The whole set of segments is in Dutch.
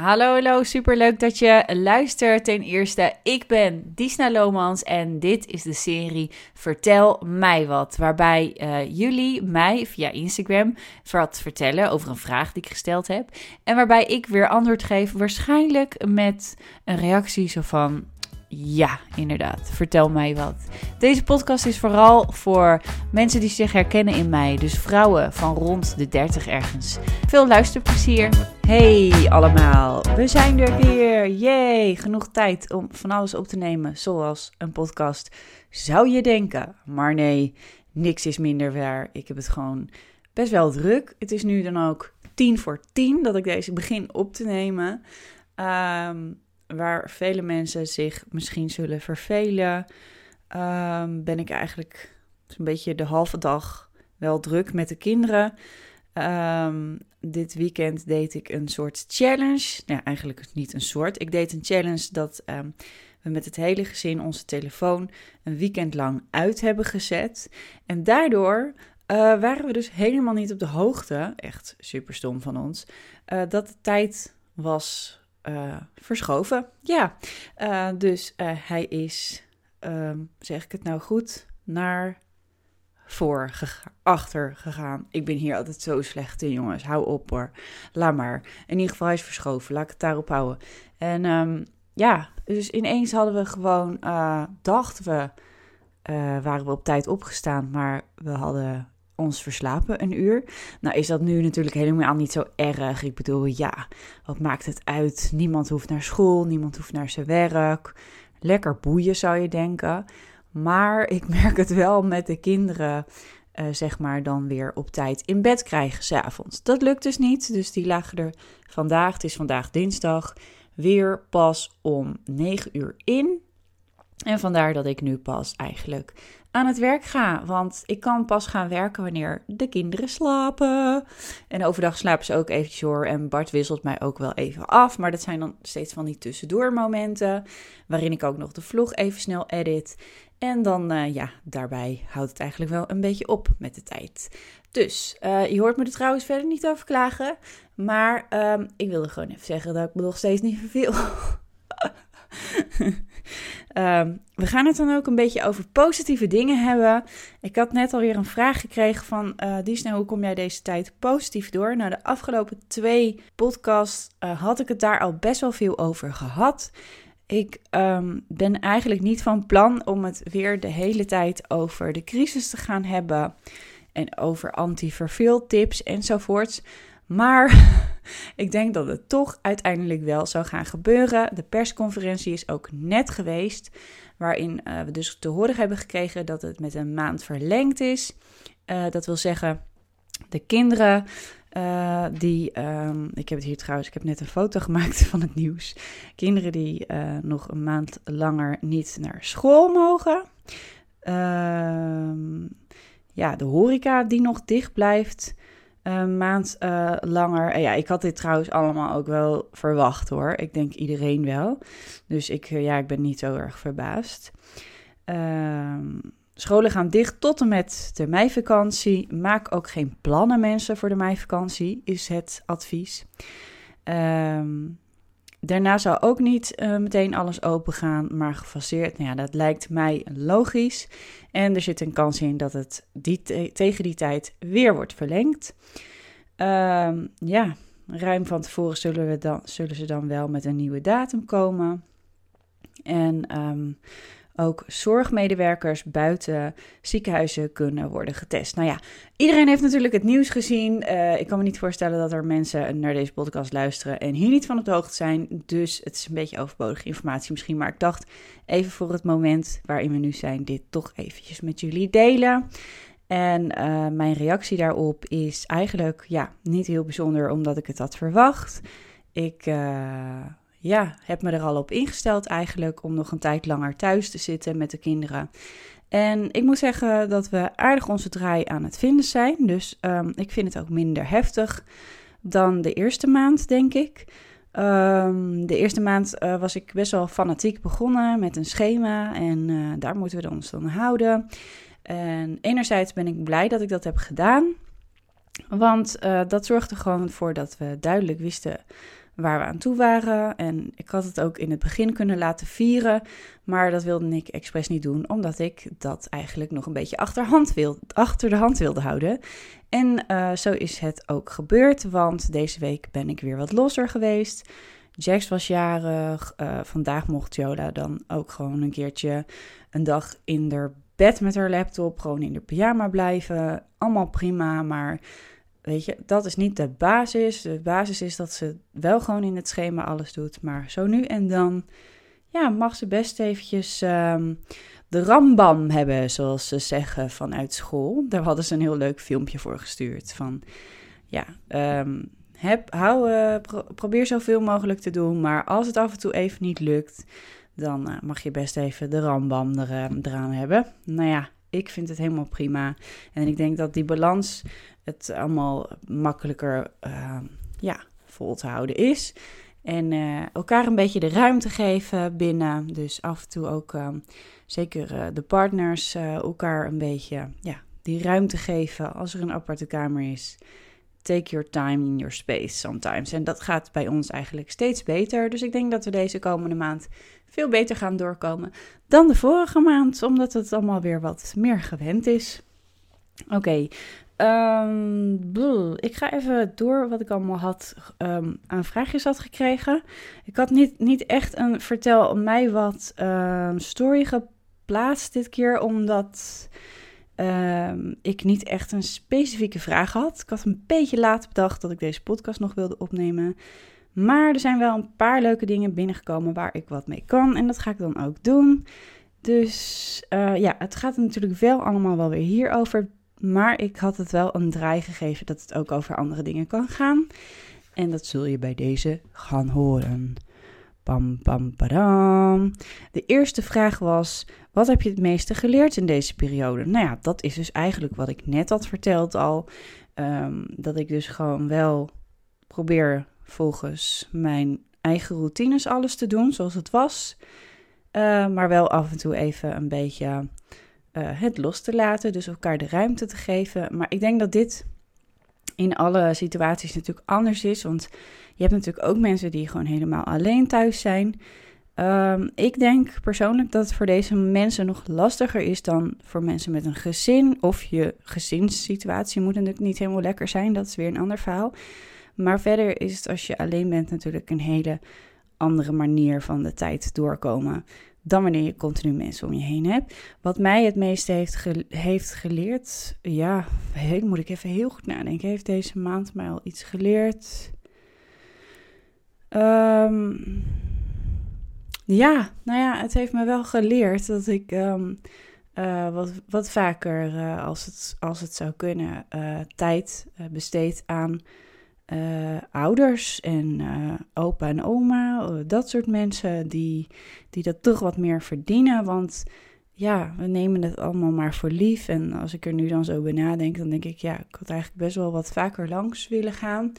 Hallo, hallo, superleuk dat je luistert. Ten eerste, ik ben Disna Lomans en dit is de serie Vertel mij wat. Waarbij uh, jullie mij via Instagram wat vertellen over een vraag die ik gesteld heb. En waarbij ik weer antwoord geef, waarschijnlijk met een reactie zo van... Ja, inderdaad. Vertel mij wat. Deze podcast is vooral voor mensen die zich herkennen in mij. Dus vrouwen van rond de 30 ergens. Veel luisterplezier. Hey allemaal, we zijn er weer. Yay, genoeg tijd om van alles op te nemen, zoals een podcast. Zou je denken, maar nee, niks is minder waar. Ik heb het gewoon best wel druk. Het is nu dan ook tien voor tien dat ik deze begin op te nemen. Um, waar vele mensen zich misschien zullen vervelen, um, ben ik eigenlijk een beetje de halve dag wel druk met de kinderen. Um, dit weekend deed ik een soort challenge. Nou, eigenlijk niet een soort. Ik deed een challenge dat um, we met het hele gezin onze telefoon een weekend lang uit hebben gezet. En daardoor uh, waren we dus helemaal niet op de hoogte, echt super stom van ons, uh, dat de tijd was uh, verschoven. Ja, uh, dus uh, hij is, um, zeg ik het nou goed, naar voor, achter gegaan. Ik ben hier altijd zo slecht in, jongens. Hou op hoor. Laat maar. In ieder geval, hij is verschoven. Laat ik het daarop houden. En um, ja, dus ineens hadden we gewoon, dachten we, waren we op tijd opgestaan, maar we hadden ons verslapen een uur. Nou is dat nu natuurlijk helemaal niet zo erg. Ik bedoel, ja, wat maakt het uit? Niemand hoeft naar school, niemand hoeft naar zijn werk. Lekker boeien zou je denken. Maar ik merk het wel met de kinderen, uh, zeg maar, dan weer op tijd in bed krijgen s'avonds. Dat lukt dus niet, dus die lagen er vandaag, het is vandaag dinsdag, weer pas om 9 uur in. En vandaar dat ik nu pas eigenlijk aan het werk ga. Want ik kan pas gaan werken wanneer de kinderen slapen. En overdag slapen ze ook eventjes hoor. En Bart wisselt mij ook wel even af. Maar dat zijn dan steeds van die tussendoor momenten. Waarin ik ook nog de vlog even snel edit. En dan, uh, ja, daarbij houdt het eigenlijk wel een beetje op met de tijd. Dus, uh, je hoort me er trouwens verder niet over klagen. Maar um, ik wilde gewoon even zeggen dat ik me nog steeds niet verveel. Um, we gaan het dan ook een beetje over positieve dingen hebben. Ik had net alweer een vraag gekregen van uh, Disney, hoe kom jij deze tijd positief door? Nou, de afgelopen twee podcasts uh, had ik het daar al best wel veel over gehad. Ik um, ben eigenlijk niet van plan om het weer de hele tijd over de crisis te gaan hebben. En over anti-verveeltips enzovoorts. Maar ik denk dat het toch uiteindelijk wel zou gaan gebeuren. De persconferentie is ook net geweest, waarin uh, we dus te horen hebben gekregen dat het met een maand verlengd is. Uh, dat wil zeggen, de kinderen uh, die, um, ik heb het hier trouwens, ik heb net een foto gemaakt van het nieuws. Kinderen die nog een maand langer niet naar school mogen. Ehm, ja, de horeca die nog dicht blijft een maand uh, langer. En ja, ik had dit trouwens allemaal ook wel verwacht hoor. Ik denk iedereen wel. Dus ik, ja, ik ben niet zo erg verbaasd. Uh, scholen gaan dicht tot en met de meivakantie. Maak ook geen plannen mensen voor de meivakantie, is het advies. Um, Daarna zou ook niet uh, meteen alles open gaan, maar gefaseerd. Nou ja, dat lijkt mij logisch. En er zit een kans in dat het die tegen die tijd weer wordt verlengd. Uh, ja, ruim van tevoren zullen, we dan, zullen ze dan wel met een nieuwe datum komen. En um, ook zorgmedewerkers buiten ziekenhuizen kunnen worden getest. Nou ja, iedereen heeft natuurlijk het nieuws gezien. Uh, ik kan me niet voorstellen dat er mensen naar deze podcast luisteren en hier niet van op de hoogte zijn. Dus het is een beetje overbodige informatie misschien. Maar ik dacht even voor het moment waarin we nu zijn, dit toch eventjes met jullie delen. En uh, mijn reactie daarop is eigenlijk ja, niet heel bijzonder, omdat ik het had verwacht. Ik. Uh, ja, heb me er al op ingesteld eigenlijk om nog een tijd langer thuis te zitten met de kinderen. En ik moet zeggen dat we aardig onze draai aan het vinden zijn. Dus um, ik vind het ook minder heftig dan de eerste maand, denk ik. Um, de eerste maand uh, was ik best wel fanatiek begonnen met een schema en uh, daar moeten we ons dan houden. En enerzijds ben ik blij dat ik dat heb gedaan, want uh, dat zorgde gewoon voor dat we duidelijk wisten waar we aan toe waren. En ik had het ook in het begin kunnen laten vieren. Maar dat wilde ik expres niet doen, omdat ik dat eigenlijk nog een beetje achterhand wil, achter de hand wilde houden. En uh, zo is het ook gebeurd, want deze week ben ik weer wat losser geweest. Jax was jarig. Uh, vandaag mocht Jola dan ook gewoon een keertje een dag in haar bed met haar laptop. Gewoon in de pyjama blijven. Allemaal prima, maar weet je, dat is niet de basis. De basis is dat ze wel gewoon in het schema alles doet. Maar zo nu en dan, ja, mag ze best eventjes um, de rambam hebben, zoals ze zeggen, vanuit school. Daar hadden ze een heel leuk filmpje voor gestuurd. Van, ja, um, heb, hou, pro probeer zoveel mogelijk te doen. Maar als het af en toe even niet lukt, dan uh, mag je best even de rambam er, uh, eraan hebben. Nou ja, ik vind het helemaal prima. En ik denk dat die balans het allemaal makkelijker ja, vol te houden is. En elkaar een beetje de ruimte geven binnen. Dus af en toe ook zeker de partners elkaar een beetje ja, die ruimte geven als er een aparte kamer is take your time in your space sometimes. En dat gaat bij ons eigenlijk steeds beter. Dus ik denk dat we deze komende maand veel beter gaan doorkomen dan de vorige maand, omdat het allemaal weer wat meer gewend is. Oké, ehm, ik ga even door wat ik allemaal had um, aan vraagjes had gekregen. Ik had niet, niet echt een vertel mij wat um, story geplaatst dit keer, omdat um, ik niet echt een specifieke vraag had. Ik had een beetje laat bedacht dat ik deze podcast nog wilde opnemen. Maar er zijn wel een paar leuke dingen binnengekomen waar ik wat mee kan. En dat ga ik dan ook doen. Dus uh, ja, het gaat natuurlijk wel allemaal wel weer hierover. Maar ik had het wel een draai gegeven dat het ook over andere dingen kan gaan. En dat zul je bij deze gaan horen. Padam. De eerste vraag was: wat heb je het meeste geleerd in deze periode? Nou ja, dat is dus eigenlijk wat ik net had verteld al. Um, dat ik dus gewoon wel probeer volgens mijn eigen routines alles te doen zoals het was. Uh, maar wel af en toe even een beetje uh, het los te laten. Dus elkaar de ruimte te geven. Maar ik denk dat dit in alle situaties natuurlijk anders is. Want je hebt natuurlijk ook mensen die gewoon helemaal alleen thuis zijn. Um, ik denk persoonlijk dat het voor deze mensen nog lastiger is dan voor mensen met een gezin. Of je gezinssituatie moet natuurlijk niet helemaal lekker zijn. Dat is weer een ander verhaal. Maar verder is het als je alleen bent natuurlijk een hele andere manier van de tijd doorkomen. Dan wanneer je continu mensen om je heen hebt. Wat mij het meeste heeft, heeft geleerd. Ja, moet ik even heel goed nadenken. Heeft deze maand mij al iets geleerd? Um, ja, nou ja, het heeft me wel geleerd dat ik um, uh, wat, wat vaker, uh, als, het, als het zou kunnen, uh, tijd besteed aan ouders en opa en oma. dat soort mensen die, die dat toch wat meer verdienen. Want ja, we nemen het allemaal maar voor lief. En als ik er nu dan zo bij nadenk, dan denk ik, ja, ik had eigenlijk best wel wat vaker langs willen gaan.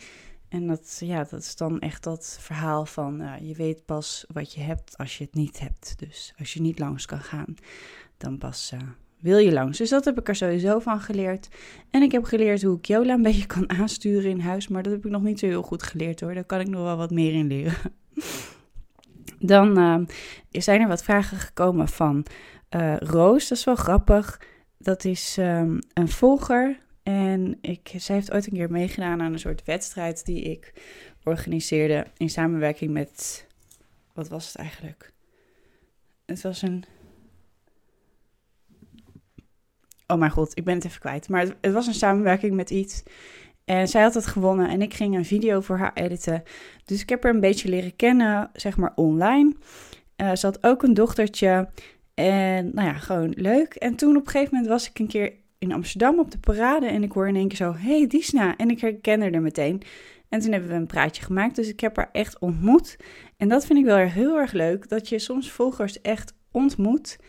En dat, ja, dat is dan echt dat verhaal van uh, je weet pas wat je hebt als je het niet hebt. Dus als je niet langs kan gaan, dan pas uh, wil je langs. Dus dat heb ik er sowieso van geleerd. En ik heb geleerd hoe ik Jola een beetje kan aansturen in huis. Maar dat heb ik nog niet zo heel goed geleerd hoor. Daar kan ik nog wel wat meer in leren. Dan uh, zijn er wat vragen gekomen van Roos. Dat is wel grappig. Dat is um, een volger en ik, zij heeft ooit een keer meegedaan aan een soort wedstrijd die ik organiseerde in samenwerking met. Wat was het eigenlijk? Het was een. Oh mijn god, ik ben het even kwijt. Maar het, het was een samenwerking met iets. En zij had het gewonnen en ik ging een video voor haar editen. Dus ik heb haar een beetje leren kennen, zeg maar online. Uh, ze had ook een dochtertje. En nou ja, gewoon leuk. En toen op een gegeven moment was ik een keer in Amsterdam op de parade en ik hoor in één keer zo, hey Disna. En ik herken haar meteen. En toen hebben we een praatje gemaakt, dus ik heb haar echt ontmoet. En dat vind ik wel heel erg leuk, dat je soms volgers echt ontmoet.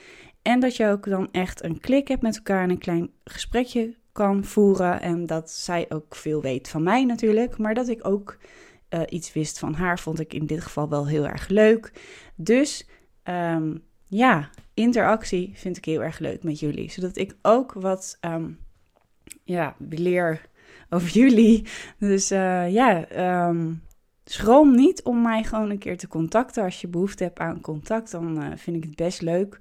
En dat je ook dan echt een klik hebt met elkaar en een klein gesprekje kan voeren. En dat zij ook veel weet van mij natuurlijk, maar dat ik ook uh, iets wist van haar, vond ik in dit geval wel heel erg leuk. Dus um, ja, interactie vind ik heel erg leuk met jullie. Zodat ik ook wat um, ja, leer over jullie. Dus uh, ja, um, schroom niet om mij gewoon een keer te contacten. Als je behoefte hebt aan contact, dan vind ik het best leuk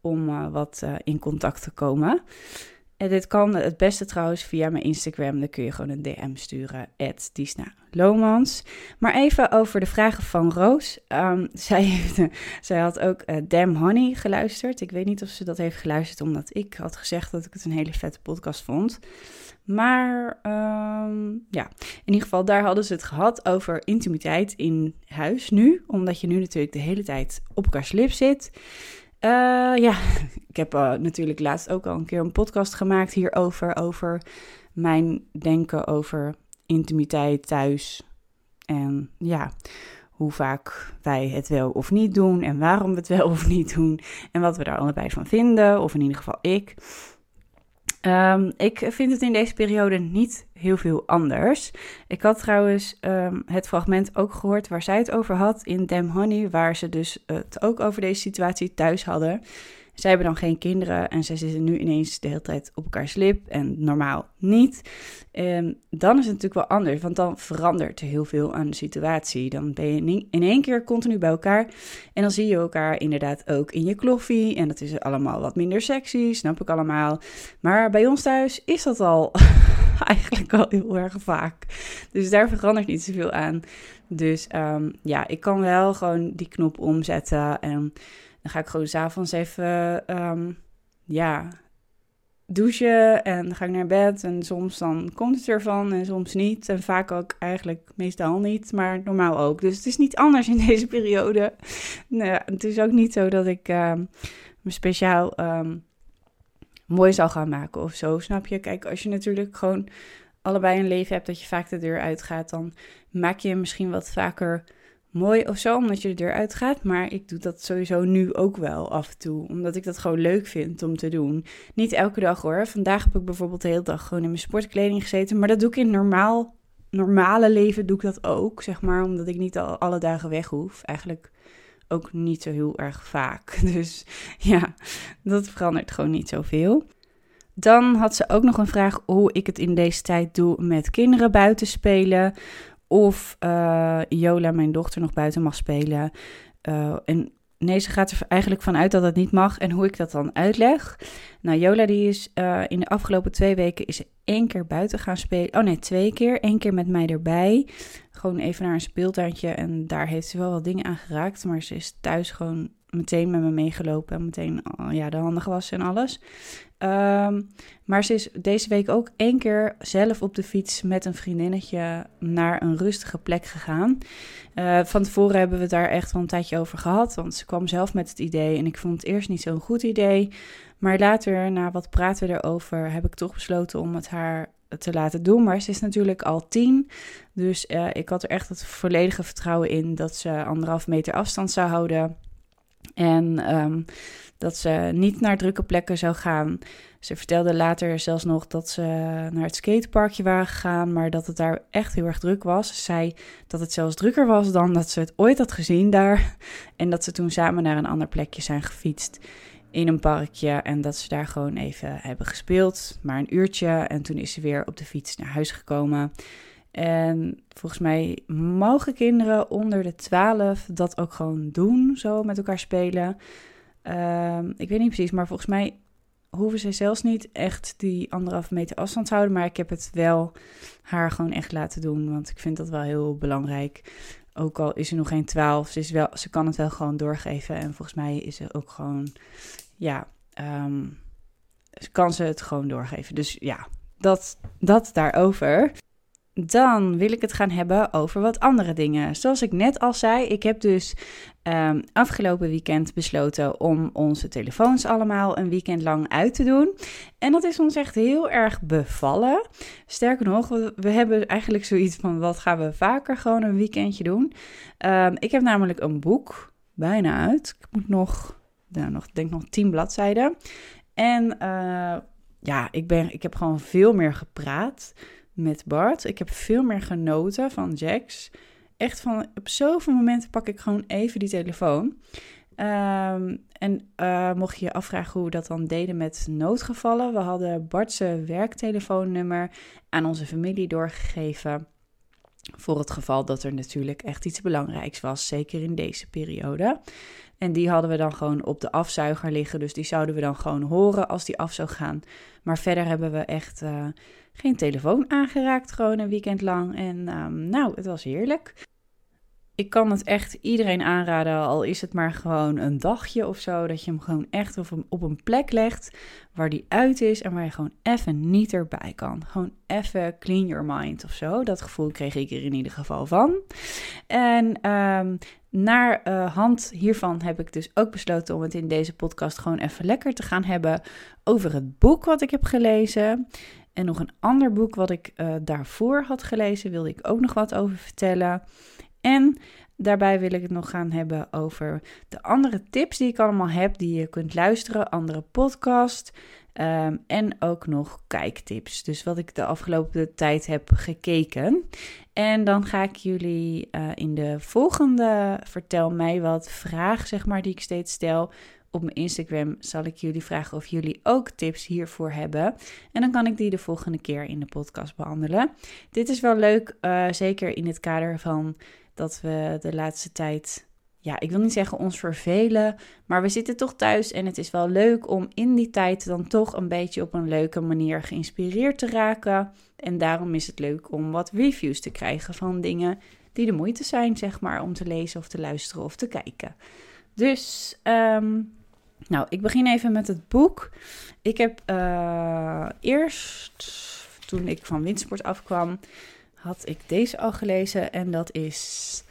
om wat in contact te komen. En dit kan het beste trouwens via mijn Instagram. Dan kun je gewoon een DM sturen. Disna Lomans. Maar even over de vragen van Roos. Um, zij, heeft, zij had ook uh, Damn Honey geluisterd. Ik weet niet of ze dat heeft geluisterd omdat ik had gezegd dat ik het een hele vette podcast vond. Maar um, ja, in ieder geval daar hadden ze het gehad over intimiteit in huis nu. Omdat je nu natuurlijk de hele tijd op elkaars lip zit. Uh, ja, ik heb uh, natuurlijk laatst ook al een keer een podcast gemaakt hierover. Over mijn denken over intimiteit thuis. En ja, hoe vaak wij het wel of niet doen. En waarom we het wel of niet doen. En wat we daar allebei van vinden. Of in ieder geval ik. Um, ik vind het in deze periode niet heel veel anders. Ik had trouwens um, het fragment ook gehoord waar zij het over had in Damn Honey, waar ze dus het ook over deze situatie thuis hadden. Zij hebben dan geen kinderen en zij zitten nu ineens de hele tijd op elkaars lip en normaal niet. Um, dan is het natuurlijk wel anders, want dan verandert er heel veel aan de situatie. Dan ben je in één keer continu bij elkaar en dan zie je elkaar inderdaad ook in je kloffie. En dat is allemaal wat minder sexy, snap ik allemaal. Maar bij ons thuis is dat al eigenlijk al heel erg vaak. Dus daar verandert niet zoveel aan. Dus um, ja, ik kan wel gewoon die knop omzetten en dan ga ik gewoon s'avonds even, um, ja, douchen en dan ga ik naar bed. En soms dan komt het ervan en soms niet. En vaak ook eigenlijk meestal niet, maar normaal ook. Dus het is niet anders in deze periode. Het is ook niet zo dat ik um, me speciaal um, mooi zal gaan maken of zo, snap je? Kijk, als je natuurlijk gewoon allebei een leven hebt dat je vaak de deur uitgaat, dan maak je misschien wat vaker mooi of zo, omdat je de deur uitgaat. Maar ik doe dat sowieso nu ook wel af en toe, omdat ik dat gewoon leuk vind om te doen. Niet elke dag hoor. Vandaag heb ik bijvoorbeeld de hele dag gewoon in mijn sportkleding gezeten, maar dat doe ik in normaal, normale leven doe ik dat ook, zeg maar, omdat ik niet al alle dagen weg hoef. Eigenlijk ook niet zo heel erg vaak. Dus ja, dat verandert gewoon niet zoveel. Dan had ze ook nog een vraag hoe ik het in deze tijd doe met kinderen buiten spelen. Of Jola, mijn dochter, nog buiten mag spelen. Uh, en nee, ze gaat er eigenlijk vanuit dat het niet mag en hoe ik dat dan uitleg. Nou, Jola die is uh, in de afgelopen twee weken is één keer buiten gaan spelen. Oh nee, twee keer. Eén keer met mij erbij. Gewoon even naar een speeltuintje en daar heeft ze wel wat dingen aan geraakt. Maar ze is thuis gewoon meteen met me meegelopen en meteen ja, de handen gewassen en alles. Um, maar ze is deze week ook één keer zelf op de fiets met een vriendinnetje naar een rustige plek gegaan. Uh, van tevoren hebben we het daar echt wel een tijdje over gehad, want ze kwam zelf met het idee en ik vond het eerst niet zo'n goed idee. Maar later, na wat praten we erover, heb ik toch besloten om het haar te laten doen. Maar ze is natuurlijk al tien. Dus uh, ik had er echt het volledige vertrouwen in dat ze anderhalf meter afstand zou houden. En um, dat ze niet naar drukke plekken zou gaan. Ze vertelde later zelfs nog dat ze naar het skateparkje waren gegaan, maar dat het daar echt heel erg druk was. Ze zei dat het zelfs drukker was dan dat ze het ooit had gezien daar. En dat ze toen samen naar een ander plekje zijn gefietst in een parkje en dat ze daar gewoon even hebben gespeeld, maar een uurtje. En toen is ze weer op de fiets naar huis gekomen. En volgens mij mogen kinderen onder de 12 dat ook gewoon doen, zo met elkaar spelen. Um, ik weet niet precies, maar volgens mij hoeven ze zelfs niet echt die anderhalve meter afstand te houden. Maar ik heb het wel haar gewoon echt laten doen, want ik vind dat wel heel belangrijk. Ook al is ze nog geen 12, ze, is wel, ze kan het wel gewoon doorgeven. En volgens mij is ze ook gewoon, ja, um, kan ze het gewoon doorgeven. Dus ja, dat, dat daarover. Dan wil ik het gaan hebben over wat andere dingen. Zoals ik net al zei, ik heb dus um, afgelopen weekend besloten om onze telefoons allemaal een weekend lang uit te doen. En dat is ons echt heel erg bevallen. Sterker nog, we, hebben eigenlijk zoiets van: wat gaan we vaker gewoon een weekendje doen? Um, ik heb namelijk een boek bijna uit. Ik moet nog, nou, nog denk nog 10 bladzijden. En uh, ja, ik, ben, ik heb gewoon veel meer gepraat met Bart. Ik heb veel meer genoten van Jax. Echt van, op zoveel momenten pak ik gewoon even die telefoon. Um, en uh, mocht je je afvragen hoe we dat dan deden met noodgevallen. We hadden Bart's werktelefoonnummer aan onze familie doorgegeven. Voor het geval dat er natuurlijk echt iets belangrijks was, zeker in deze periode. En die hadden we dan gewoon op de afzuiger liggen. Dus die zouden we dan gewoon horen als die af zou gaan. Maar verder hebben we echt uh, geen telefoon aangeraakt, gewoon een weekend lang. En um, nou, het was heerlijk ik kan het echt iedereen aanraden, al is het maar gewoon een dagje of zo, dat je hem gewoon echt op een, op een plek legt waar die uit is en waar je gewoon even niet erbij kan. Gewoon even clean your mind of zo. Dat gevoel kreeg ik er in ieder geval van. En um, naar uh, hand hiervan heb ik dus ook besloten om het in deze podcast gewoon even lekker te gaan hebben over het boek wat ik heb gelezen. En nog een ander boek wat ik uh, daarvoor had gelezen, wilde ik ook nog wat over vertellen. En daarbij wil ik het nog gaan hebben over de andere tips die ik allemaal heb, die je kunt luisteren, andere podcast ehm, en ook nog kijktips. Dus wat ik de afgelopen tijd heb gekeken. En dan ga ik jullie uh, in de volgende vertel mij wat vraag, zeg maar, die ik steeds stel. Op mijn Instagram zal ik jullie vragen of jullie ook tips hiervoor hebben. En dan kan ik die de volgende keer in de podcast behandelen. Dit is wel leuk, uh, zeker in het kader van dat we de laatste tijd, ja, ik wil niet zeggen ons vervelen, maar we zitten toch thuis en het is wel leuk om in die tijd dan toch een beetje op een leuke manier geïnspireerd te raken. En daarom is het leuk om wat reviews te krijgen van dingen die de moeite zijn, zeg maar, om te lezen of te luisteren of te kijken. Dus, um, nou, ik begin even met het boek. Ik heb uh, eerst, toen ik van windsport afkwam, had ik deze al gelezen en dat is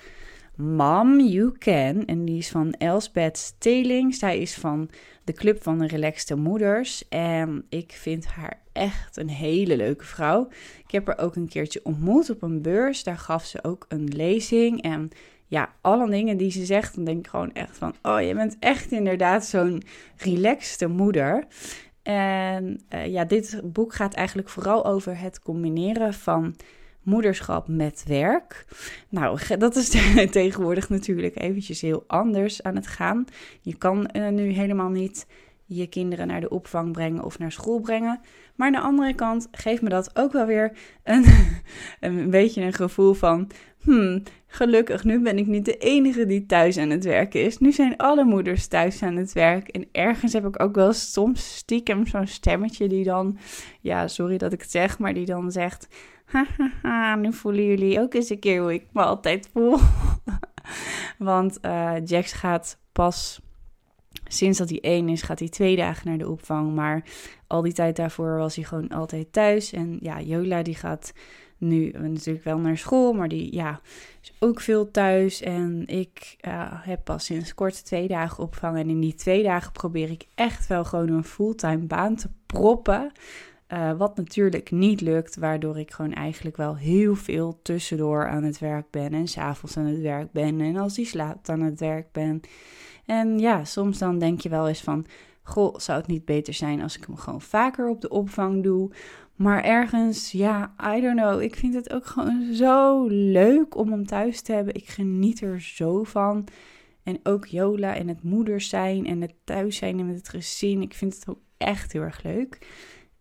Mom You Can. En die is van Elsbeth Stelings. Zij is van de Club van de Relaxte Moeders. En ik vind haar echt een hele leuke vrouw. Ik heb haar ook een keertje ontmoet op een beurs. Daar gaf ze ook een lezing. En ja, alle dingen die ze zegt, dan denk ik gewoon echt van... Oh, je bent echt inderdaad zo'n relaxte moeder. En uh, ja, dit boek gaat eigenlijk vooral over het combineren van moederschap met werk. Nou, dat is tegenwoordig natuurlijk eventjes heel anders aan het gaan. Je kan uh, nu helemaal niet je kinderen naar de opvang brengen of naar school brengen. Maar aan de andere kant geeft me dat ook wel weer een, een beetje een gevoel van... Hmm, gelukkig, nu ben ik niet de enige die thuis aan het werken is. Nu zijn alle moeders thuis aan het werk. En ergens heb ik ook wel soms stiekem zo'n stemmetje die dan... Ja, sorry dat ik het zeg, maar die dan zegt haha, nu voelen jullie ook eens een keer hoe ik me altijd voel. Want uh, Jax gaat pas sinds dat hij één is, gaat hij twee dagen naar de opvang. Maar al die tijd daarvoor was hij gewoon altijd thuis. En ja, Jola die gaat nu natuurlijk wel naar school, maar die ja, is ook veel thuis. En ik heb pas sinds kort twee dagen opvang. En in die twee dagen probeer ik echt wel gewoon een fulltime baan te proppen. Uh, wat natuurlijk niet lukt, waardoor ik gewoon eigenlijk wel heel veel tussendoor aan het werk ben en s'avonds aan het werk ben en als die slaapt aan het werk ben. En ja, soms dan denk je wel eens van, goh, zou het niet beter zijn als ik hem gewoon vaker op de opvang doe? Maar ergens, ja, I don't know. Ik vind het ook gewoon zo leuk om hem thuis te hebben. Ik geniet er zo van. En ook Jola en het moeders zijn en het thuis zijn en met het gezin. Ik vind het ook echt heel erg leuk.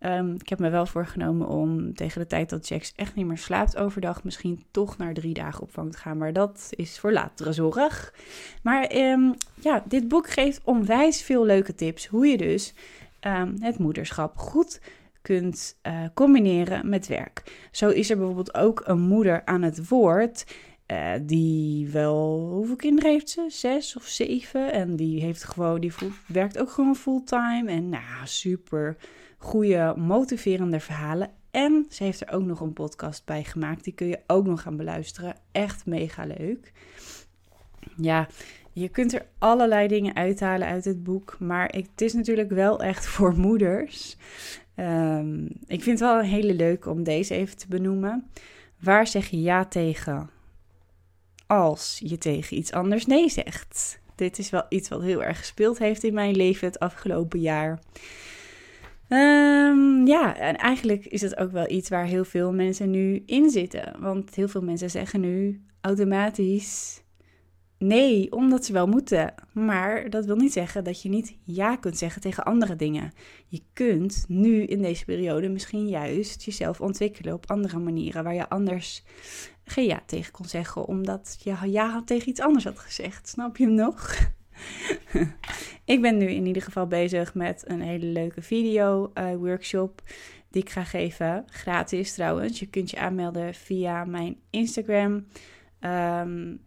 Um, ik heb me wel voorgenomen om tegen de tijd dat Jax echt niet meer slaapt overdag, misschien toch naar drie dagen opvang te gaan. Maar dat is voor latere zorg. Maar um, ja, dit boek geeft onwijs veel leuke tips hoe je dus um, het moederschap goed kunt uh, combineren met werk. Zo is er bijvoorbeeld ook een moeder aan het woord. Uh, die wel, hoeveel kinderen heeft ze? Zes of zeven. En die heeft gewoon, die werkt ook gewoon fulltime. En nou, super goede, motiverende verhalen. En ze heeft er ook nog een podcast bij gemaakt. Die kun je ook nog gaan beluisteren. Echt mega leuk. Ja, je kunt er allerlei dingen uithalen uit het boek. Maar het is natuurlijk wel echt voor moeders. Um, ik vind het wel een hele leuke om deze even te benoemen. Waar zeg je ja tegen als je tegen iets anders nee zegt? Dit is wel iets wat heel erg gespeeld heeft in mijn leven het afgelopen jaar. Um, ja, en eigenlijk is dat ook wel iets waar heel veel mensen nu in zitten. Want heel veel mensen zeggen nu automatisch nee, omdat ze wel moeten. Maar dat wil niet zeggen dat je niet ja kunt zeggen tegen andere dingen. Je kunt nu in deze periode misschien juist jezelf ontwikkelen op andere manieren waar je anders geen ja tegen kon zeggen, omdat je ja tegen iets anders had gezegd. Snap je hem nog? ik ben nu in ieder geval bezig met een hele leuke video-workshop. Eh, die ik ga geven. Gratis trouwens. Je kunt je aanmelden via mijn Instagram. Um,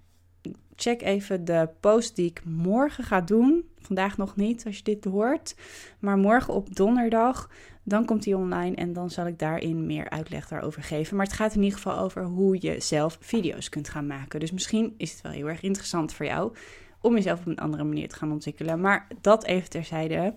check even de post die ik morgen ga doen. Vandaag nog niet, als je dit hoort. Maar morgen op donderdag, dan komt die online en dan zal ik daarin meer uitleg daarover geven. Maar het gaat in ieder geval over hoe je zelf video's kunt gaan maken. Dus misschien is het wel heel erg interessant voor jou om jezelf op een andere manier te gaan ontwikkelen. Maar dat even terzijde.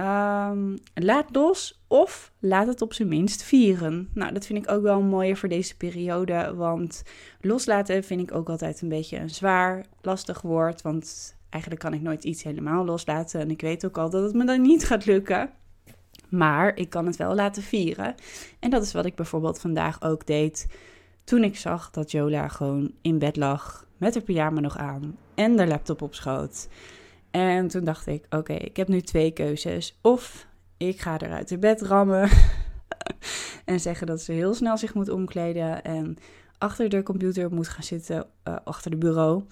Um, laat los of laat het op zijn minst vieren. Nou, dat vind ik ook wel mooier voor deze periode. Want loslaten vind ik ook altijd een beetje een zwaar, lastig woord. Want eigenlijk kan ik nooit iets helemaal loslaten. En ik weet ook al dat het me dan niet gaat lukken. Maar ik kan het wel laten vieren. En dat is wat ik bijvoorbeeld vandaag ook deed. Toen ik zag dat Jola gewoon in bed lag. Met haar pyjama nog aan. En de laptop op schoot. En toen dacht ik, oké, ik heb nu twee keuzes. Of ik ga er uit de bed rammen en zeggen dat ze heel snel zich moet omkleden en achter de computer moet gaan zitten, uh, achter de bureau.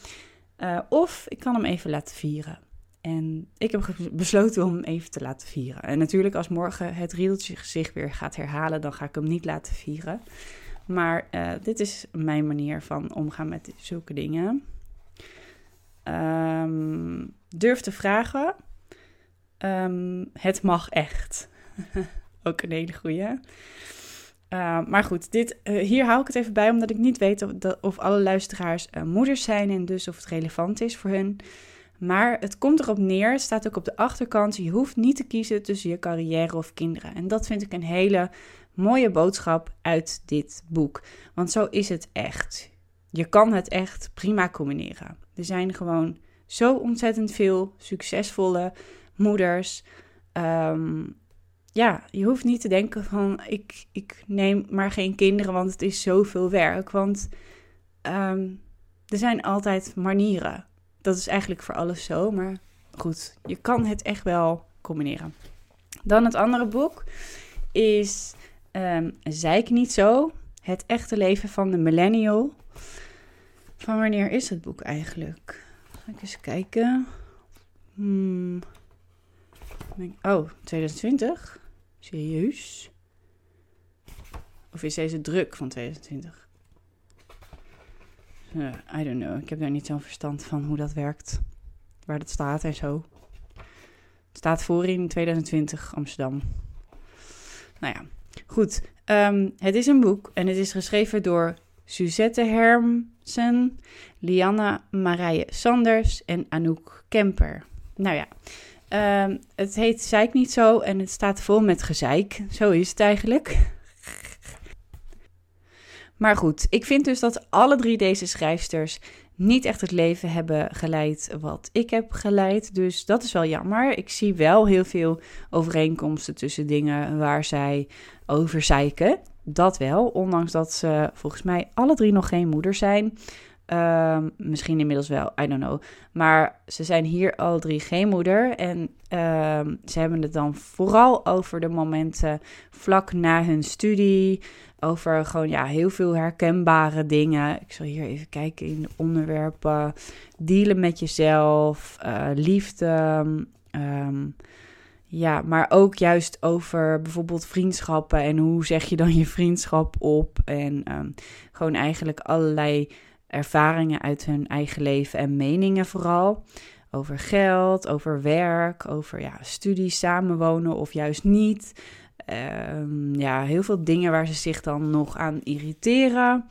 Uh, of ik kan hem even laten vieren. En ik heb besloten om hem even te laten vieren. En natuurlijk, als morgen het riedeltje zich weer gaat herhalen, dan ga ik hem niet laten vieren. Maar uh, dit is mijn manier van omgaan met zulke dingen. Um, durf te vragen. Um, het mag echt. Ook een hele goeie. Uh, maar goed, dit, uh, hier hou ik het even bij, omdat ik niet weet of, alle luisteraars uh, moeders zijn en dus of het relevant is voor hun. Maar het komt erop neer, het staat ook op de achterkant, je hoeft niet te kiezen tussen je carrière of kinderen. En dat vind ik een hele mooie boodschap uit dit boek. Want zo is het echt. Je kan het echt prima combineren. Er zijn gewoon zo ontzettend veel succesvolle moeders. Um, ja, je hoeft niet te denken van ik, ik neem maar geen kinderen, want het is zoveel werk. Want um, er zijn altijd manieren. Dat is eigenlijk voor alles zo, maar goed, je kan het echt wel combineren. Dan het andere boek is um, Zeik niet zo. Het echte leven van de millennial. Van wanneer is het boek eigenlijk? Eens kijken. Hmm. Oh, 2020? Serieus? Of is deze druk van 2020? Uh, I don't know. Ik heb daar niet zo'n verstand van hoe dat werkt. Waar dat staat en zo. Het staat voor in 2020 Amsterdam. Nou ja, goed. Um, het is een boek en het is geschreven door Suzette Hermsen, Lianne Marije Sanders en Anouk Kemper. Nou ja, uh, het heet Zeik niet zo en het staat vol met gezeik. Zo is het eigenlijk. Maar goed, ik vind dus dat alle drie deze schrijfsters niet echt het leven hebben geleid wat ik heb geleid. Dus dat is wel jammer. Ik zie wel heel veel overeenkomsten tussen dingen waar zij over zeiken. Dat wel, ondanks dat ze volgens mij alle drie nog geen moeder zijn. Um, misschien inmiddels wel, I don't know. Maar ze zijn hier alle drie geen moeder. En um, ze hebben het dan vooral over de momenten vlak na hun studie. Over gewoon ja, heel veel herkenbare dingen. Ik zal hier even kijken in de onderwerpen. Dealen met jezelf, uh, liefde. Um, ja, maar ook juist over bijvoorbeeld vriendschappen en hoe zeg je dan je vriendschap op. En um, gewoon eigenlijk allerlei ervaringen uit hun eigen leven en meningen vooral. Over geld, over werk, over ja, studie, samenwonen of juist niet. Um, ja, heel veel dingen waar ze zich dan nog aan irriteren.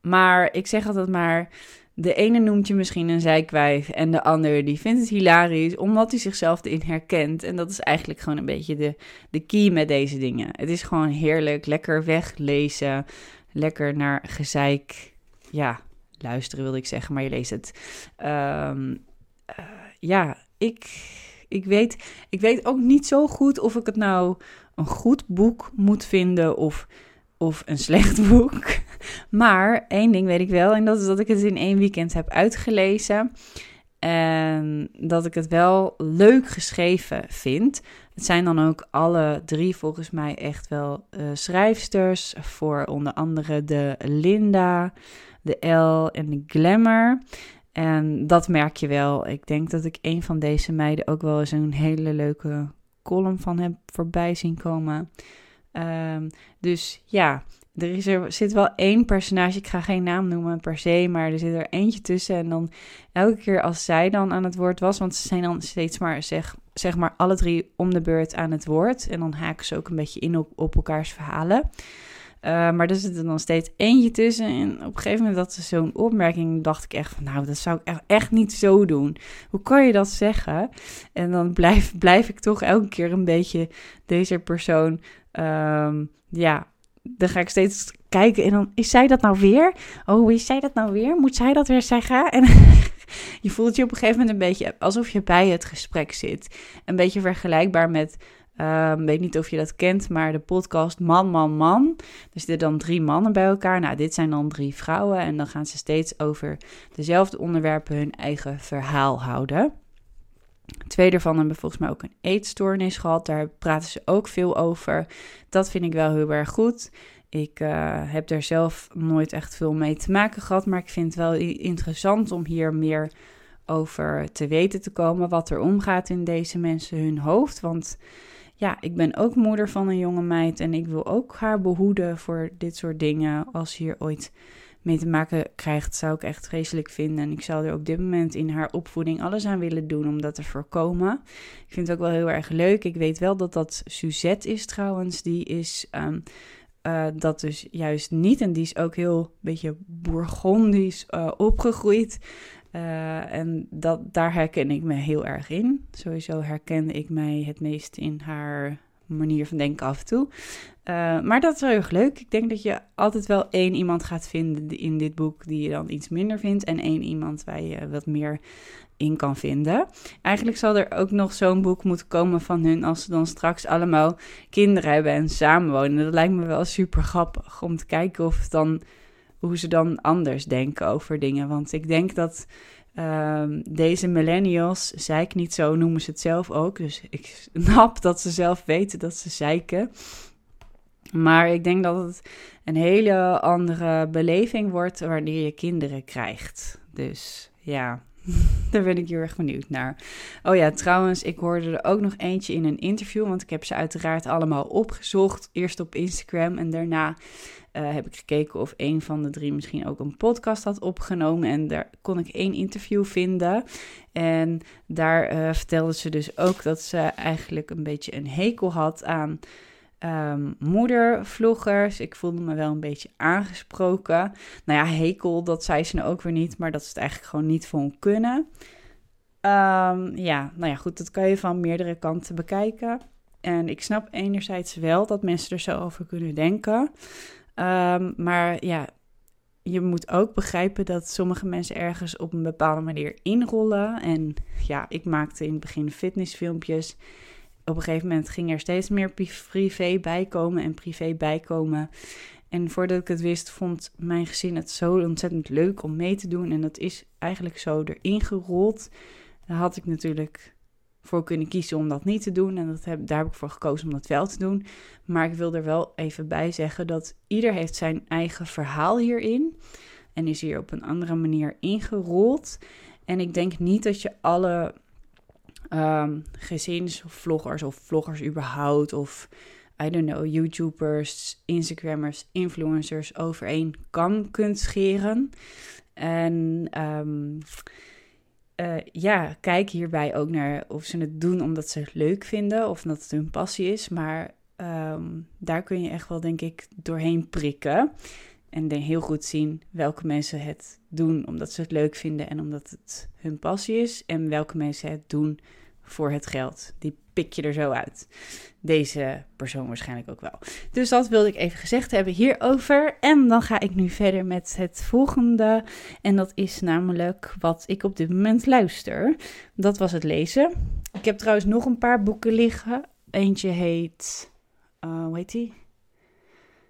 Maar ik zeg altijd maar, de ene noemt je misschien een zijkwijf en de ander die vindt het hilarisch omdat hij zichzelf erin herkent. En dat is eigenlijk gewoon een beetje de, de key met deze dingen. Het is gewoon heerlijk, lekker weglezen, lekker naar gezeik, ja, luisteren wilde ik zeggen, maar je leest het. Um, uh, ja, ik, ik, weet, ik weet ook niet zo goed of ik het nou een goed boek moet vinden of of een slecht boek. Maar één ding weet ik wel, en dat is dat ik het in één weekend heb uitgelezen. En dat ik het wel leuk geschreven vind. Het zijn dan ook alle drie volgens mij echt wel uh, schrijfsters. Voor onder andere de Linda, de L en de Glamour. En dat merk je wel. Ik denk dat ik een van deze meiden ook wel eens een hele leuke column van heb voorbij zien komen. Um, dus ja, er, zit wel één personage, ik ga geen naam noemen per se, maar er zit er eentje tussen. En dan elke keer als zij dan aan het woord was, want ze zijn dan steeds maar, zeg, zeg maar, alle drie om de beurt aan het woord. En dan haken ze ook een beetje in op, elkaars verhalen. Uh, maar er zit er dan steeds eentje tussen. En op een gegeven moment dat ze zo'n opmerking, dacht ik echt van, nou, dat zou ik echt, niet zo doen. Hoe kan je dat zeggen? En dan blijf, blijf ik toch elke keer een beetje deze persoon, um, ja, dan ga ik steeds kijken en dan is zij dat nou weer? Oh, is zij dat nou weer? Moet zij dat weer zeggen? En je voelt je op een gegeven moment een beetje alsof je bij het gesprek zit. Een beetje vergelijkbaar met, uh, weet niet of je dat kent, maar de podcast Man, Man, Man. Er zitten dan drie mannen bij elkaar. Nou, dit zijn dan drie vrouwen en dan gaan ze steeds over dezelfde onderwerpen hun eigen verhaal houden. Twee daarvan hebben volgens mij ook een eetstoornis gehad. Daar praten ze ook veel over. Dat vind ik wel heel erg goed. Ik uh, heb er zelf nooit echt veel mee te maken gehad. Maar ik vind het wel interessant om hier meer over te weten te komen. Wat er omgaat in deze mensen hun hoofd. Want ja, ik ben ook moeder van een jonge meid. En ik wil ook haar behoeden voor dit soort dingen. Als hier ooit mee te maken krijgt, zou ik echt vreselijk vinden. En ik zou er op dit moment in haar opvoeding alles aan willen doen om dat te voorkomen. Ik vind het ook wel heel erg leuk. Ik weet wel dat dat Suzette is trouwens. Die is um, uh, dat dus juist niet. En die is ook heel beetje bourgondisch uh, opgegroeid. Uh, en dat, daar herken ik me heel erg in. Sowieso herkende ik mij het meest in haar manier van denken af en toe. Uh, maar dat is wel heel erg leuk. Ik denk dat je altijd wel één iemand gaat vinden in dit boek die je dan iets minder vindt. En één iemand waar je wat meer in kan vinden. Eigenlijk zal er ook nog zo'n boek moeten komen van hun als ze dan straks allemaal kinderen hebben en samenwonen. Dat lijkt me wel super grappig om te kijken of dan, hoe ze dan anders denken over dingen. Want ik denk dat Um, deze millennials, zeik niet zo, noemen ze het zelf ook. Dus ik snap dat ze zelf weten dat ze zeiken. Maar ik denk dat het een hele andere beleving wordt wanneer je kinderen krijgt. Dus ja, daar ben ik heel erg benieuwd naar. Oh ja, trouwens, ik hoorde er ook nog eentje in een interview, want ik heb ze uiteraard allemaal opgezocht. Eerst op Instagram en daarna uh, heb ik gekeken of een van de drie misschien ook een podcast had opgenomen. En daar kon ik één interview vinden. En daar uh, vertelde ze dus ook dat ze eigenlijk een beetje een hekel had aan um, moedervloggers. Ik voelde me wel een beetje aangesproken. Nou ja, hekel, dat zei ze nou ook weer niet, maar dat ze het eigenlijk gewoon niet voor kunnen. Um, ja, nou ja, goed, dat kan je van meerdere kanten bekijken. En ik snap enerzijds wel dat mensen er zo over kunnen denken. Um, maar ja, je moet ook begrijpen dat sommige mensen ergens op een bepaalde manier inrollen. En ja, ik maakte in het begin fitnessfilmpjes op een gegeven moment ging er steeds meer privé bijkomen en privé bijkomen. En voordat ik het wist, vond mijn gezin het zo ontzettend leuk om mee te doen. En dat is eigenlijk zo erin gerold. Daar had ik natuurlijk voor kunnen kiezen om dat niet te doen. En dat heb, daar heb ik voor gekozen om dat wel te doen. Maar ik wil er wel even bij zeggen dat ieder heeft zijn eigen verhaal hierin. En is hier op een andere manier ingerold. En ik denk niet dat je alle um, gezinsvloggers of vloggers überhaupt of I don't know, YouTubers, Instagrammers, influencers over één kam kunt scheren. En um, uh, ja, kijk hierbij ook naar of ze het doen omdat ze het leuk vinden of omdat het hun passie is. Maar um, daar kun je echt wel, denk ik, doorheen prikken. En heel goed zien welke mensen het doen omdat ze het leuk vinden en omdat het hun passie is. En welke mensen het doen voor het geld. Die pik je er zo uit. Deze persoon waarschijnlijk ook wel. Dus dat wilde ik even gezegd hebben hierover. En dan ga ik nu verder met het volgende. En dat is namelijk wat ik op dit moment luister. Dat was het lezen. Ik heb trouwens nog een paar boeken liggen. Eentje heet. Uh, hoe heet die?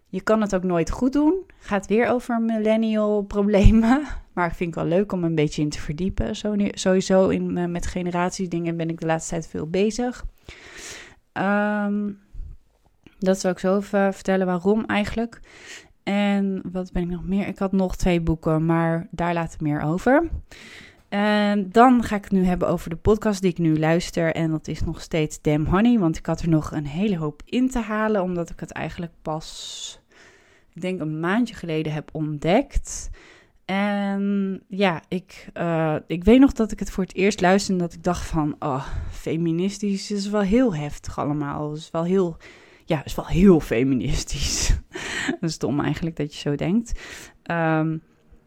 Je kan het ook nooit goed doen. Gaat weer over millennial problemen. Maar ik vind het wel leuk om een beetje in te verdiepen. Sowieso in, uh, met generatiedingen ben ik de laatste tijd veel bezig. Ehm, dat zal ik zo even vertellen waarom eigenlijk. En wat ben ik nog meer? Ik had nog twee boeken, maar daar laat ik meer over. En dan ga ik het nu hebben over de podcast die ik nu luister. En dat is nog steeds Damn Honey. Want ik had er nog een hele hoop in te halen. Omdat ik het eigenlijk pas, ik denk een maandje geleden heb ontdekt. En ja, ik, uh, ik weet nog dat ik het voor het eerst luisterde. En dat ik dacht van, oh, feministisch is wel heel heftig allemaal. Het is wel heel, ja, is wel heel feministisch. dat is stom eigenlijk dat je zo denkt. Um,